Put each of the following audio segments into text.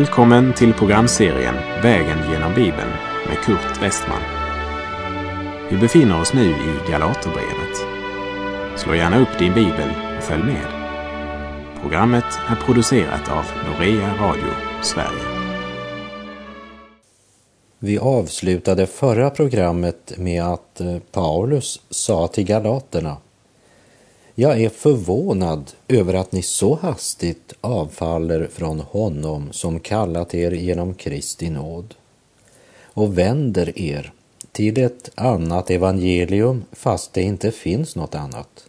Välkommen till programserien Vägen genom Bibeln med Kurt Westman. Vi befinner oss nu i Galaterbrevet. Slå gärna upp din bibel och följ med. Programmet är producerat av Norea Radio Sverige. Vi avslutade förra programmet med att eh, Paulus sa till galaterna jag är förvånad över att ni så hastigt avfaller från honom som kallat er genom Kristi nåd och vänder er till ett annat evangelium fast det inte finns något annat.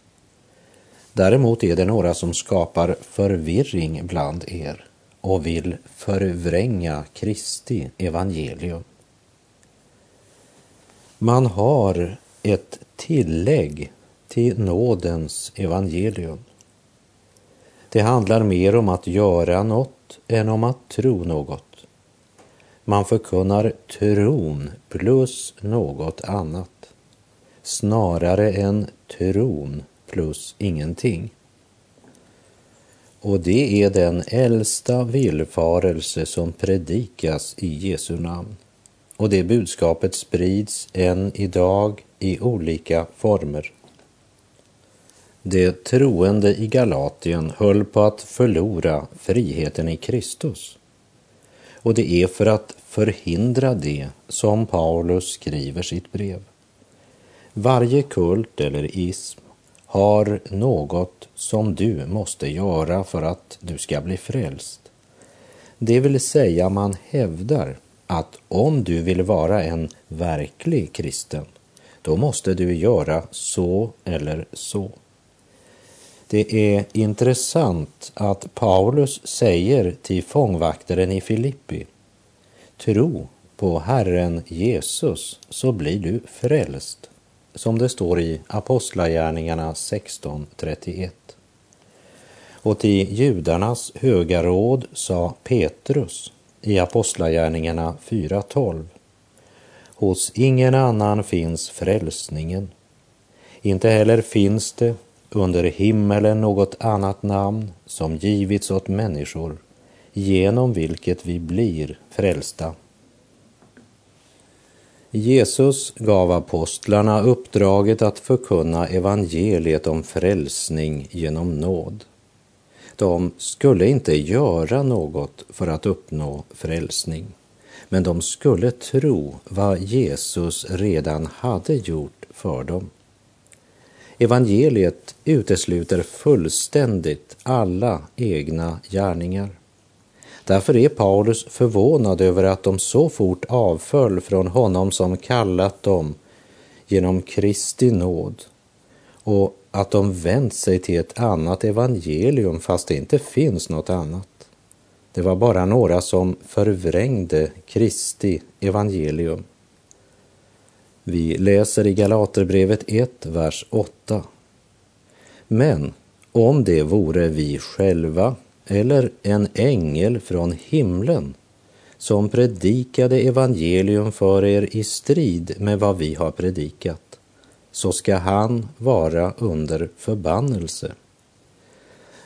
Däremot är det några som skapar förvirring bland er och vill förvränga Kristi evangelium. Man har ett tillägg till nådens evangelium. Det handlar mer om att göra något än om att tro något. Man förkunnar tron plus något annat snarare än tron plus ingenting. Och det är den äldsta villfarelse som predikas i Jesu namn. Och det budskapet sprids än idag i olika former. De troende i Galatien höll på att förlora friheten i Kristus. Och det är för att förhindra det som Paulus skriver sitt brev. Varje kult eller ism har något som du måste göra för att du ska bli frälst. Det vill säga man hävdar att om du vill vara en verklig kristen, då måste du göra så eller så. Det är intressant att Paulus säger till fångvaktaren i Filippi, tro på Herren Jesus så blir du frälst, som det står i Apostlagärningarna 16.31. Och till judarnas höga råd sa Petrus i Apostlagärningarna 4.12. Hos ingen annan finns frälsningen. Inte heller finns det under himmelen något annat namn som givits åt människor genom vilket vi blir frälsta. Jesus gav apostlarna uppdraget att förkunna evangeliet om frälsning genom nåd. De skulle inte göra något för att uppnå frälsning, men de skulle tro vad Jesus redan hade gjort för dem. Evangeliet utesluter fullständigt alla egna gärningar. Därför är Paulus förvånad över att de så fort avföll från honom som kallat dem genom Kristi nåd och att de vänt sig till ett annat evangelium fast det inte finns något annat. Det var bara några som förvrängde Kristi evangelium. Vi läser i Galaterbrevet 1, vers 8. Men om det vore vi själva eller en ängel från himlen som predikade evangelium för er i strid med vad vi har predikat, så ska han vara under förbannelse.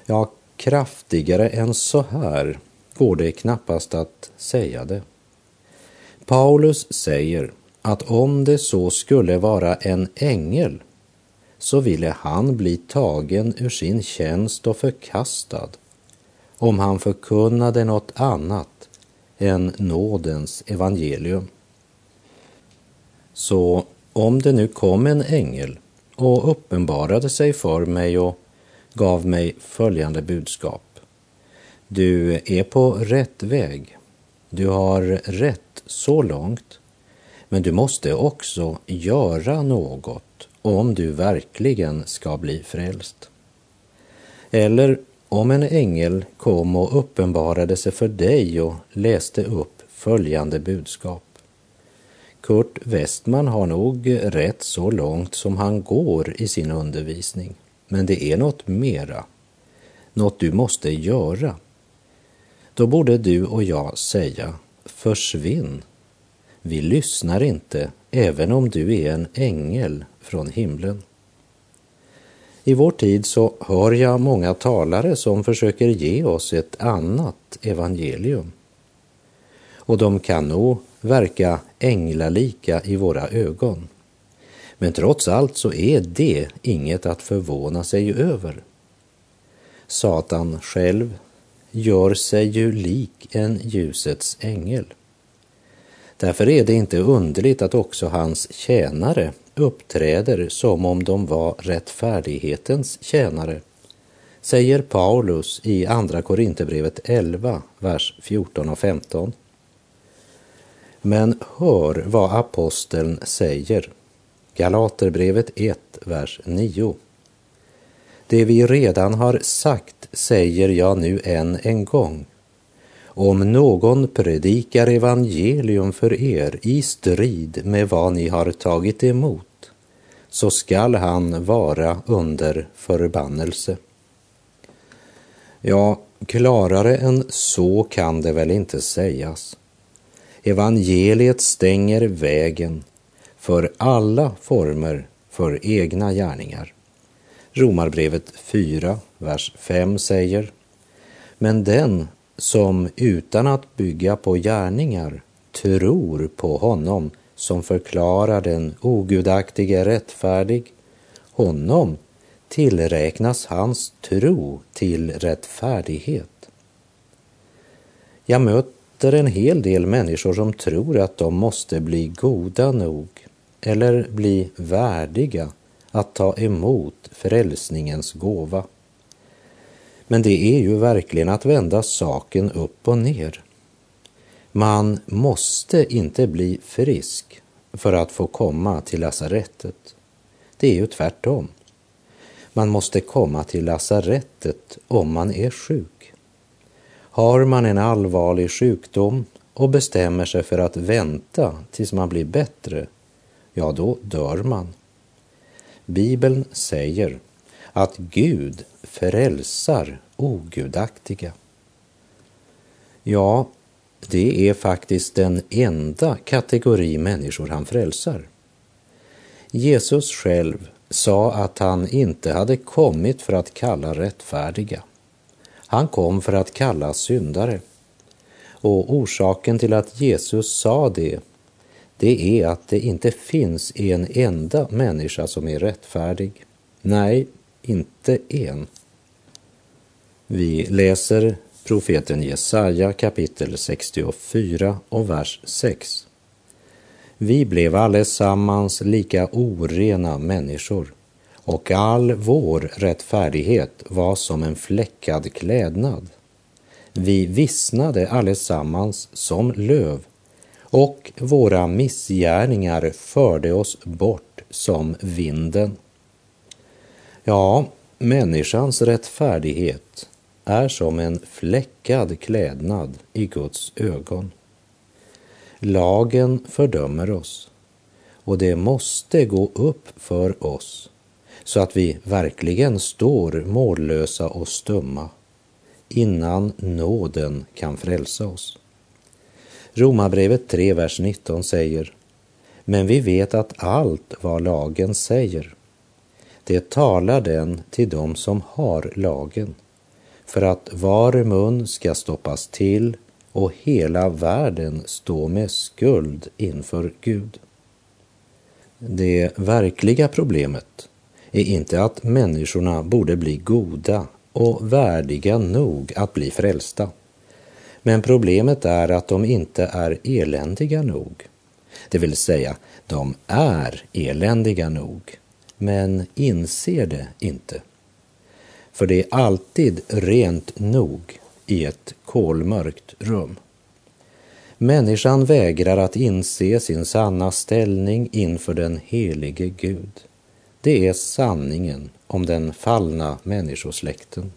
Ja, kraftigare än så här går det knappast att säga det. Paulus säger att om det så skulle vara en ängel så ville han bli tagen ur sin tjänst och förkastad om han förkunnade något annat än nådens evangelium. Så om det nu kom en ängel och uppenbarade sig för mig och gav mig följande budskap. Du är på rätt väg. Du har rätt så långt men du måste också göra något om du verkligen ska bli frälst. Eller om en ängel kom och uppenbarade sig för dig och läste upp följande budskap. Kurt Westman har nog rätt så långt som han går i sin undervisning, men det är något mera, något du måste göra. Då borde du och jag säga försvinn vi lyssnar inte, även om du är en ängel från himlen. I vår tid så hör jag många talare som försöker ge oss ett annat evangelium. och de kan nog verka änglalika i våra ögon. Men trots allt så är det inget att förvåna sig över. Satan själv gör sig ju lik en ljusets ängel. Därför är det inte underligt att också hans tjänare uppträder som om de var rättfärdighetens tjänare, säger Paulus i Andra Korinthierbrevet 11, vers 14 och 15. Men hör vad aposteln säger. Galaterbrevet 1, vers 9. Det vi redan har sagt säger jag nu än en gång. Om någon predikar evangelium för er i strid med vad ni har tagit emot, så skall han vara under förbannelse. Ja, klarare än så kan det väl inte sägas. Evangeliet stänger vägen för alla former för egna gärningar. Romarbrevet 4, vers 5 säger Men den som utan att bygga på gärningar tror på honom som förklarar den ogudaktige rättfärdig, honom tillräknas hans tro till rättfärdighet. Jag möter en hel del människor som tror att de måste bli goda nog eller bli värdiga att ta emot frälsningens gåva. Men det är ju verkligen att vända saken upp och ner. Man måste inte bli frisk för att få komma till lasarettet. Det är ju tvärtom. Man måste komma till lasarettet om man är sjuk. Har man en allvarlig sjukdom och bestämmer sig för att vänta tills man blir bättre, ja, då dör man. Bibeln säger att Gud frälsar ogudaktiga. Ja, det är faktiskt den enda kategori människor han frälsar. Jesus själv sa att han inte hade kommit för att kalla rättfärdiga. Han kom för att kalla syndare. Och orsaken till att Jesus sa det, det är att det inte finns en enda människa som är rättfärdig. Nej, inte en. Vi läser profeten Jesaja kapitel 64 och vers 6. Vi blev allesammans lika orena människor och all vår rättfärdighet var som en fläckad klädnad. Vi vissnade allesammans som löv och våra missgärningar förde oss bort som vinden. Ja, människans rättfärdighet är som en fläckad klädnad i Guds ögon. Lagen fördömer oss och det måste gå upp för oss så att vi verkligen står mållösa och stumma innan nåden kan frälsa oss. Romarbrevet 3, vers 19 säger Men vi vet att allt vad lagen säger, det talar den till dem som har lagen, för att var mun ska stoppas till och hela världen stå med skuld inför Gud. Det verkliga problemet är inte att människorna borde bli goda och värdiga nog att bli frälsta. Men problemet är att de inte är eländiga nog. Det vill säga, de är eländiga nog, men inser det inte. För det är alltid rent nog i ett kolmörkt rum. Människan vägrar att inse sin sanna ställning inför den helige Gud. Det är sanningen om den fallna människosläkten.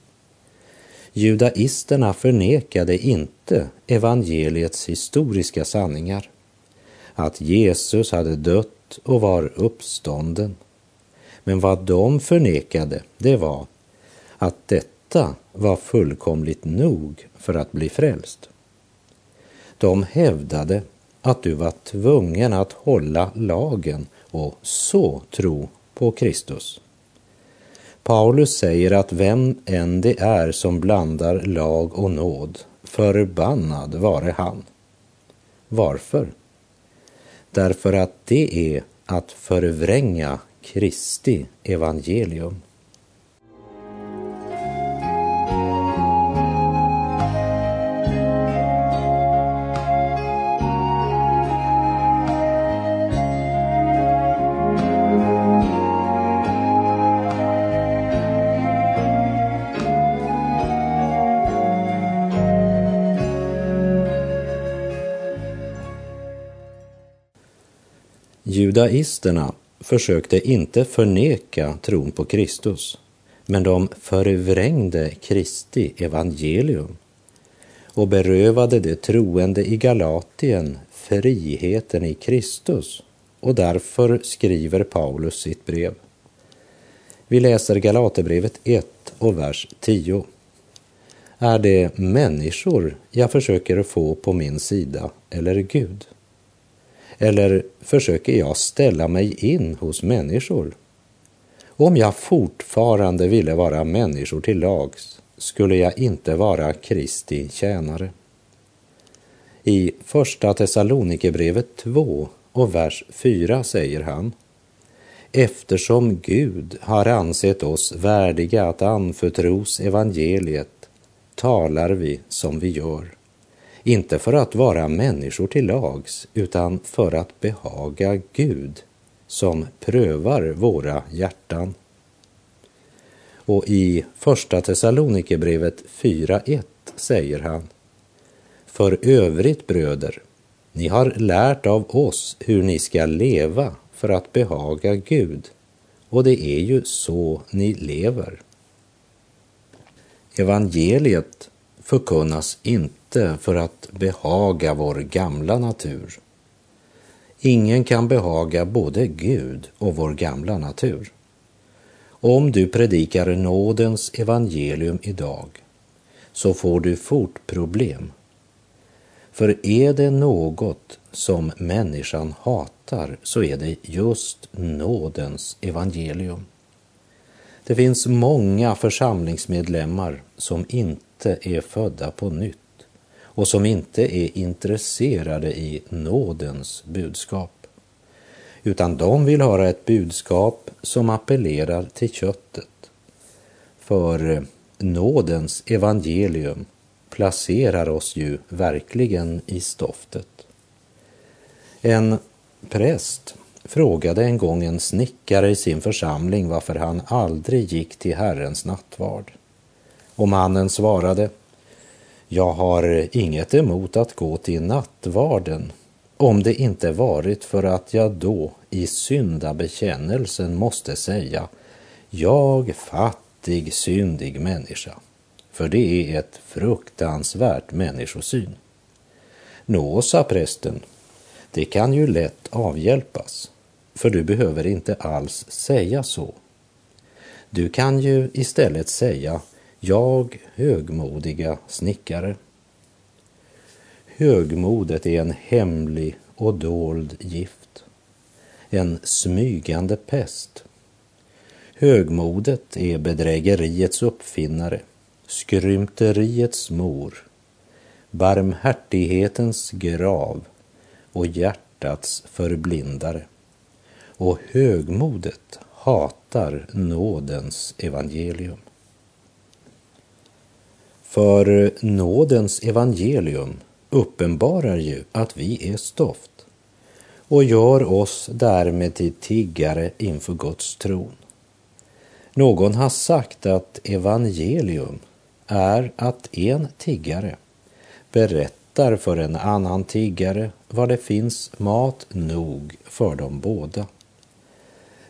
Judaisterna förnekade inte evangeliets historiska sanningar. Att Jesus hade dött och var uppstånden. Men vad de förnekade, det var att detta var fullkomligt nog för att bli frälst. De hävdade att du var tvungen att hålla lagen och så tro på Kristus. Paulus säger att vem än det är som blandar lag och nåd, förbannad vare han. Varför? Därför att det är att förvränga Kristi evangelium. Judaisterna försökte inte förneka tron på Kristus, men de förvrängde Kristi evangelium och berövade de troende i Galatien friheten i Kristus och därför skriver Paulus sitt brev. Vi läser Galaterbrevet 1 och vers 10. Är det människor jag försöker få på min sida eller Gud? Eller försöker jag ställa mig in hos människor? Om jag fortfarande ville vara människor till lags skulle jag inte vara Kristi tjänare. I Första Thessalonikerbrevet 2 och vers 4 säger han Eftersom Gud har ansett oss värdiga att anförtros evangeliet talar vi som vi gör. Inte för att vara människor till lags, utan för att behaga Gud som prövar våra hjärtan. Och i Första Thessalonikerbrevet 4.1 säger han För övrigt bröder, ni har lärt av oss hur ni ska leva för att behaga Gud och det är ju så ni lever. Evangeliet förkunnas inte för att behaga vår gamla natur. Ingen kan behaga både Gud och vår gamla natur. Om du predikar nådens evangelium idag så får du fort problem. För är det något som människan hatar så är det just nådens evangelium. Det finns många församlingsmedlemmar som inte inte är födda på nytt och som inte är intresserade i nådens budskap. Utan de vill höra ett budskap som appellerar till köttet. För eh, nådens evangelium placerar oss ju verkligen i stoftet. En präst frågade en gång en snickare i sin församling varför han aldrig gick till Herrens nattvard. Och mannen svarade, jag har inget emot att gå till nattvarden om det inte varit för att jag då i syndabekännelsen måste säga jag fattig syndig människa. För det är ett fruktansvärt människosyn. Nå, sa prästen, det kan ju lätt avhjälpas, för du behöver inte alls säga så. Du kan ju istället säga jag högmodiga snickare. Högmodet är en hemlig och dold gift, en smygande pest. Högmodet är bedrägeriets uppfinnare, skrymteriets mor, barmhärtighetens grav och hjärtats förblindare. Och högmodet hatar nådens evangelium. För nådens evangelium uppenbarar ju att vi är stoft och gör oss därmed till tiggare inför Guds tron. Någon har sagt att evangelium är att en tiggare berättar för en annan tiggare var det finns mat nog för dem båda.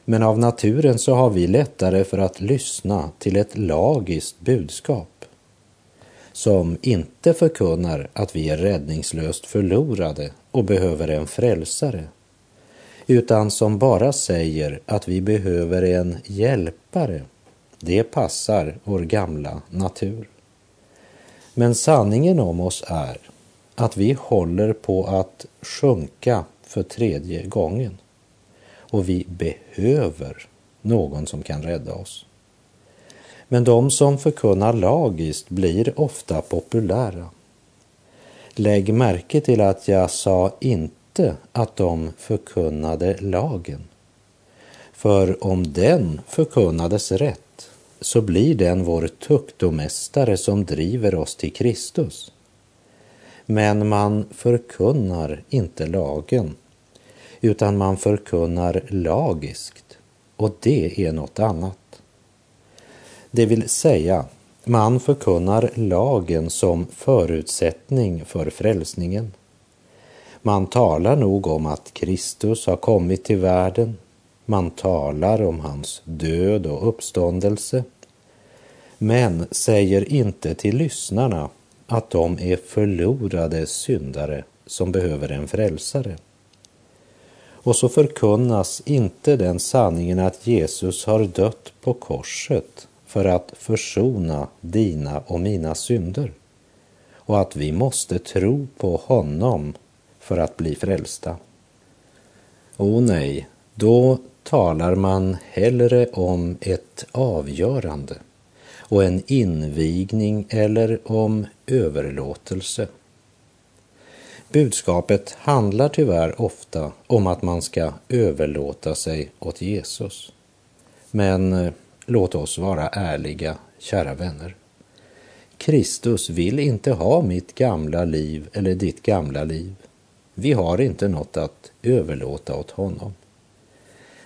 Men av naturen så har vi lättare för att lyssna till ett lagiskt budskap som inte förkunnar att vi är räddningslöst förlorade och behöver en frälsare, utan som bara säger att vi behöver en hjälpare. Det passar vår gamla natur. Men sanningen om oss är att vi håller på att sjunka för tredje gången och vi behöver någon som kan rädda oss. Men de som förkunnar lagiskt blir ofta populära. Lägg märke till att jag sa inte att de förkunnade lagen. För om den förkunnades rätt så blir den vår tuktomästare som driver oss till Kristus. Men man förkunnar inte lagen, utan man förkunnar lagiskt och det är något annat. Det vill säga, man förkunnar lagen som förutsättning för frälsningen. Man talar nog om att Kristus har kommit till världen. Man talar om hans död och uppståndelse. Men säger inte till lyssnarna att de är förlorade syndare som behöver en frälsare. Och så förkunnas inte den sanningen att Jesus har dött på korset för att försona dina och mina synder och att vi måste tro på honom för att bli frälsta. O nej, då talar man hellre om ett avgörande och en invigning eller om överlåtelse. Budskapet handlar tyvärr ofta om att man ska överlåta sig åt Jesus. Men eh, låt oss vara ärliga, kära vänner. Kristus vill inte ha mitt gamla liv eller ditt gamla liv. Vi har inte något att överlåta åt honom.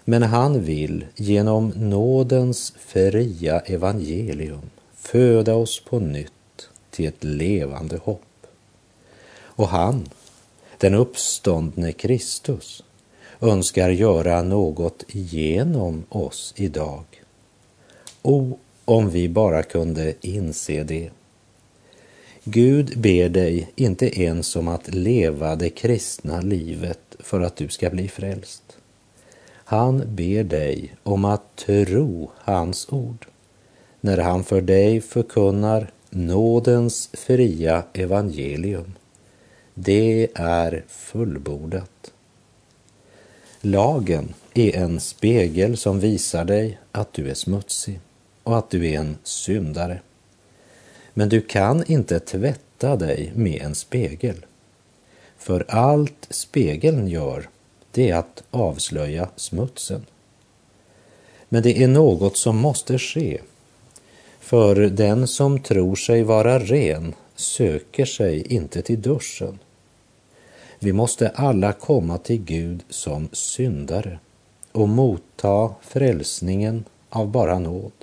Men han vill genom nådens fria evangelium föda oss på nytt till ett levande hopp. Och han, den uppståndne Kristus, önskar göra något genom oss idag. O, om vi bara kunde inse det. Gud ber dig inte ens om att leva det kristna livet för att du ska bli frälst. Han ber dig om att tro hans ord när han för dig förkunnar nådens fria evangelium. Det är fullbordat. Lagen är en spegel som visar dig att du är smutsig och att du är en syndare. Men du kan inte tvätta dig med en spegel. För allt spegeln gör, det är att avslöja smutsen. Men det är något som måste ske. För den som tror sig vara ren söker sig inte till duschen. Vi måste alla komma till Gud som syndare och motta frälsningen av bara nåd.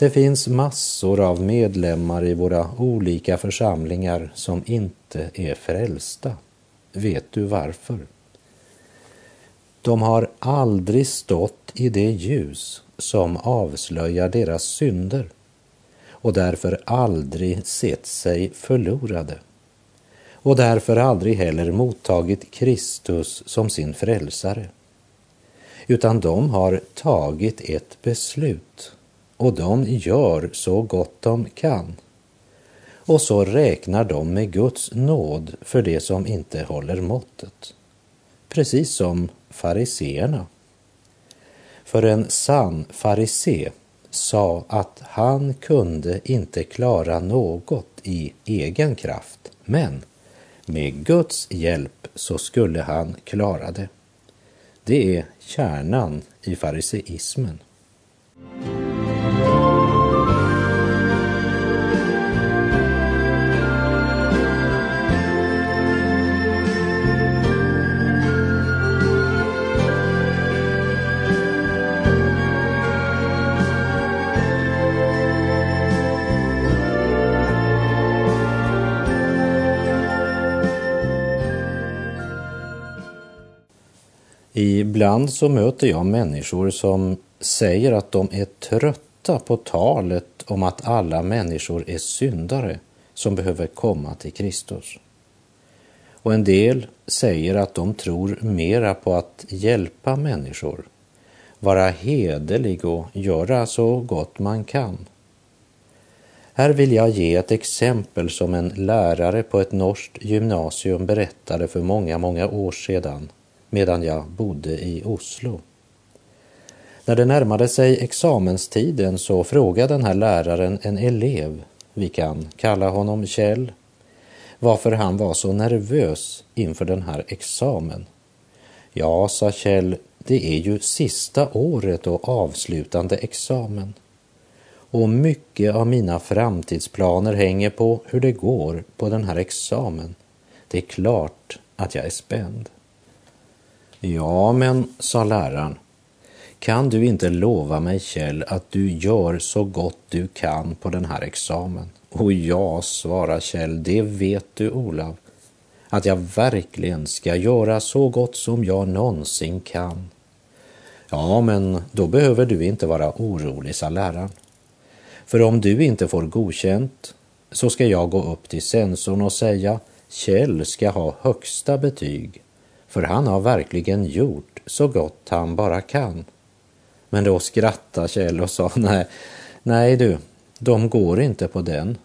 Det finns massor av medlemmar i våra olika församlingar som inte är frälsta. Vet du varför? De har aldrig stått i det ljus som avslöjar deras synder och därför aldrig sett sig förlorade och därför aldrig heller mottagit Kristus som sin frälsare. Utan de har tagit ett beslut och de gör så gott de kan. Och så räknar de med Guds nåd för det som inte håller måttet. Precis som fariseerna. För en sann farisé sa att han kunde inte klara något i egen kraft, men med Guds hjälp så skulle han klara det. Det är kärnan i fariseismen. Ibland så möter jag människor som säger att de är trötta på talet om att alla människor är syndare som behöver komma till Kristus. Och en del säger att de tror mera på att hjälpa människor, vara hederlig och göra så gott man kan. Här vill jag ge ett exempel som en lärare på ett norskt gymnasium berättade för många, många år sedan medan jag bodde i Oslo. När det närmade sig examenstiden så frågade den här läraren en elev, vi kan kalla honom Kjell, varför han var så nervös inför den här examen. Ja, sa Kjell, det är ju sista året och avslutande examen. Och mycket av mina framtidsplaner hänger på hur det går på den här examen. Det är klart att jag är spänd. Ja, men, sa läraren, kan du inte lova mig, Kjell, att du gör så gott du kan på den här examen? Och ja, svarade Kjell, det vet du, Olav, att jag verkligen ska göra så gott som jag någonsin kan. Ja, men då behöver du inte vara orolig, sa läraren. För om du inte får godkänt så ska jag gå upp till sensorn och säga Kjell ska ha högsta betyg, för han har verkligen gjort så gott han bara kan. Men då skrattade Kjell och sa nej, nej du, de går inte på den.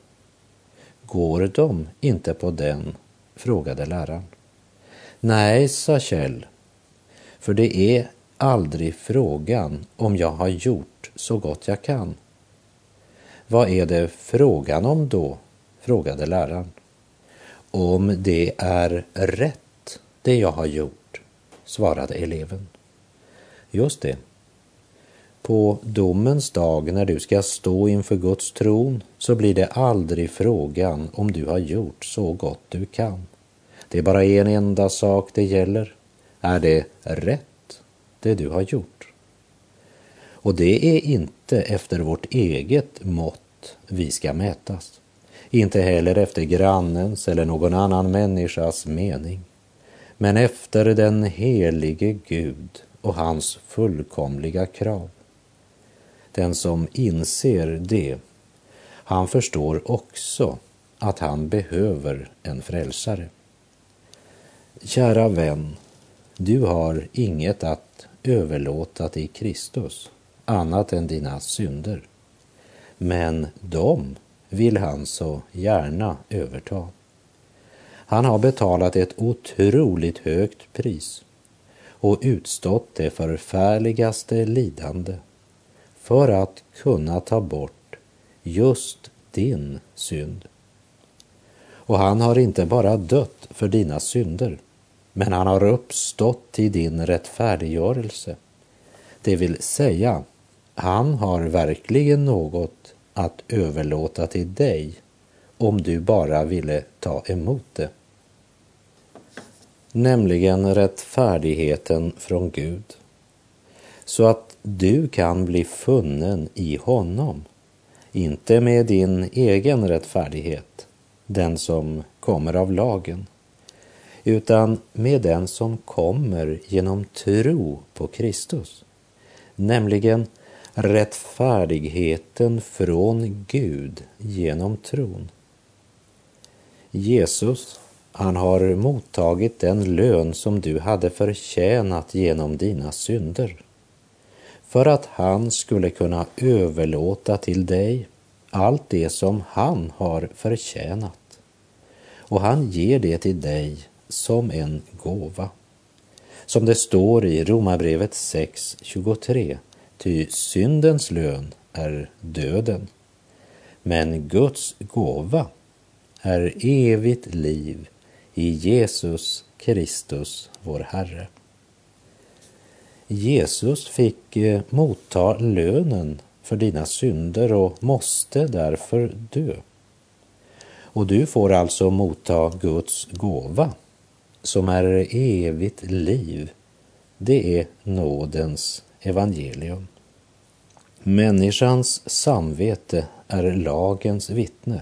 Går de inte på den? frågade läraren. Nej, sa Kjell, för det är aldrig frågan om jag har gjort så gott jag kan. Vad är det frågan om då? frågade läraren. Om det är rätt, det jag har gjort, svarade eleven. Just det. På domens dag när du ska stå inför Guds tron så blir det aldrig frågan om du har gjort så gott du kan. Det är bara en enda sak det gäller. Är det rätt, det du har gjort? Och det är inte efter vårt eget mått vi ska mätas. Inte heller efter grannens eller någon annan människas mening. Men efter den helige Gud och hans fullkomliga krav. Den som inser det, han förstår också att han behöver en frälsare. Kära vän, du har inget att överlåta till Kristus annat än dina synder. Men dem vill han så gärna överta. Han har betalat ett otroligt högt pris och utstått det förfärligaste lidande för att kunna ta bort just din synd. Och han har inte bara dött för dina synder, men han har uppstått i din rättfärdiggörelse. Det vill säga, han har verkligen något att överlåta till dig om du bara ville ta emot det. Nämligen rättfärdigheten från Gud. Så att du kan bli funnen i honom. Inte med din egen rättfärdighet, den som kommer av lagen, utan med den som kommer genom tro på Kristus. Nämligen rättfärdigheten från Gud genom tron. Jesus, han har mottagit den lön som du hade förtjänat genom dina synder för att han skulle kunna överlåta till dig allt det som han har förtjänat. Och han ger det till dig som en gåva. Som det står i Romarbrevet 6.23 Ty syndens lön är döden, men Guds gåva är evigt liv i Jesus Kristus, vår Herre. Jesus fick eh, motta lönen för dina synder och måste därför dö. Och du får alltså motta Guds gåva som är evigt liv. Det är nådens evangelium. Människans samvete är lagens vittne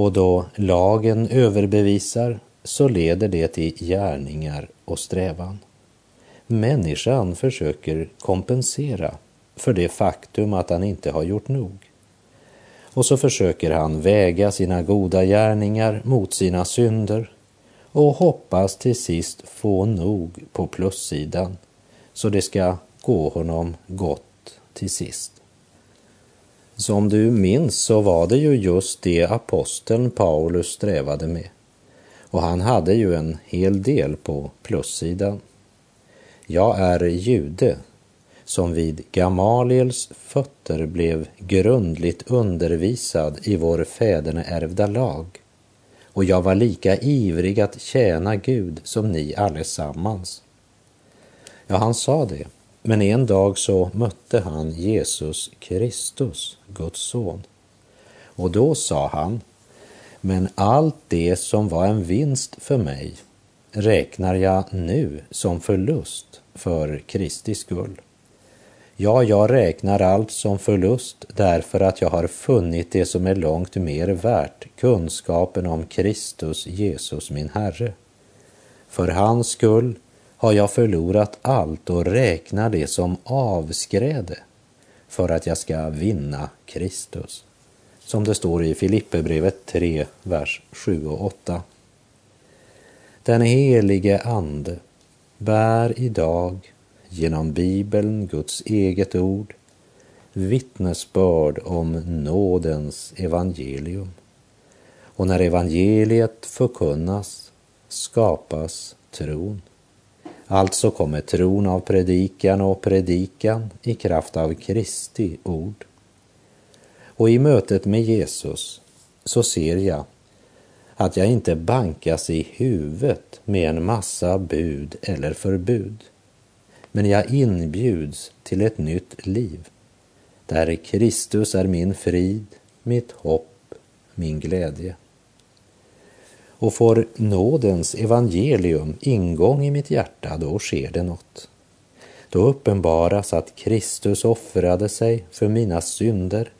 och då lagen överbevisar så leder det till gärningar och strävan. Människan försöker kompensera för det faktum att han inte har gjort nog. Och så försöker han väga sina goda gärningar mot sina synder och hoppas till sist få nog på plussidan så det ska gå honom gott till sist. Som du minns så var det ju just det aposteln Paulus strävade med. Och han hade ju en hel del på plussidan. Jag är jude som vid Gamaliels fötter blev grundligt undervisad i vår fäderneärvda lag och jag var lika ivrig att tjäna Gud som ni allesammans. Ja, han sa det, men en dag så mötte han Jesus Kristus, Guds son. Och då sa han, men allt det som var en vinst för mig räknar jag nu som förlust för Kristi skull. Ja, jag räknar allt som förlust därför att jag har funnit det som är långt mer värt, kunskapen om Kristus Jesus min Herre. För hans skull har jag förlorat allt och räknar det som avskräde för att jag ska vinna Kristus. Som det står i Filipperbrevet 3, vers 7 och 8. Den helige Ande bär idag genom Bibeln, Guds eget ord, vittnesbörd om nådens evangelium. Och när evangeliet förkunnas skapas tron. Alltså kommer tron av predikan och predikan i kraft av Kristi ord. Och i mötet med Jesus så ser jag att jag inte bankas i huvudet med en massa bud eller förbud. Men jag inbjuds till ett nytt liv där Kristus är min frid, mitt hopp, min glädje. Och får nådens evangelium ingång i mitt hjärta, då sker det något. Då uppenbaras att Kristus offrade sig för mina synder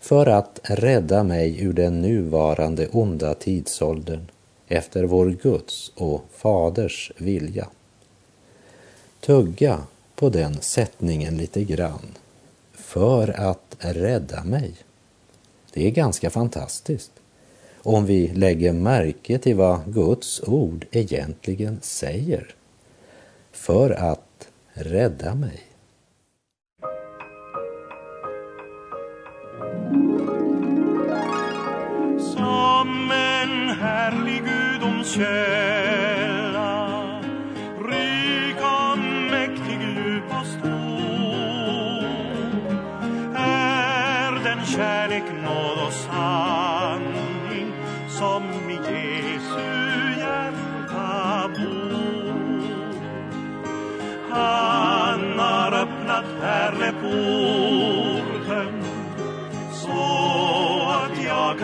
för att rädda mig ur den nuvarande onda tidsåldern efter vår Guds och Faders vilja. Tugga på den sättningen lite grann. För att rädda mig. Det är ganska fantastiskt om vi lägger märke till vad Guds ord egentligen säger. För att rädda mig. Som en härlig gudomskälla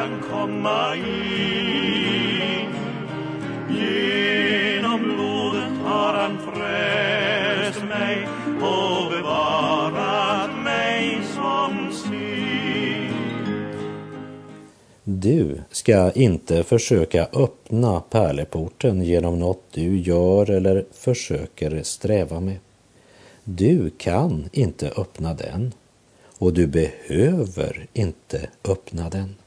kan komma in. Genom blodet har han frälst mig och bevarat mig som sin. Du ska inte försöka öppna pärleporten genom något du gör eller försöker sträva med. Du kan inte öppna den och du behöver inte öppna den.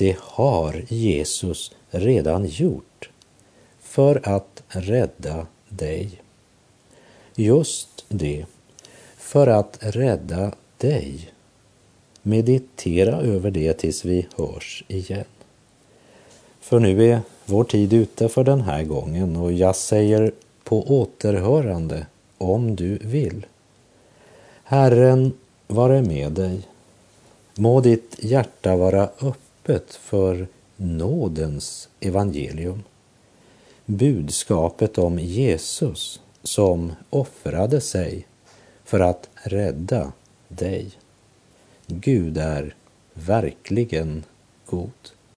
Det har Jesus redan gjort för att rädda dig. Just det, för att rädda dig. Meditera över det tills vi hörs igen. För nu är vår tid ute för den här gången och jag säger på återhörande om du vill. Herren vare med dig. Må ditt hjärta vara öppet för nådens evangelium. Budskapet om Jesus som offrade sig för att rädda dig. Gud är verkligen god.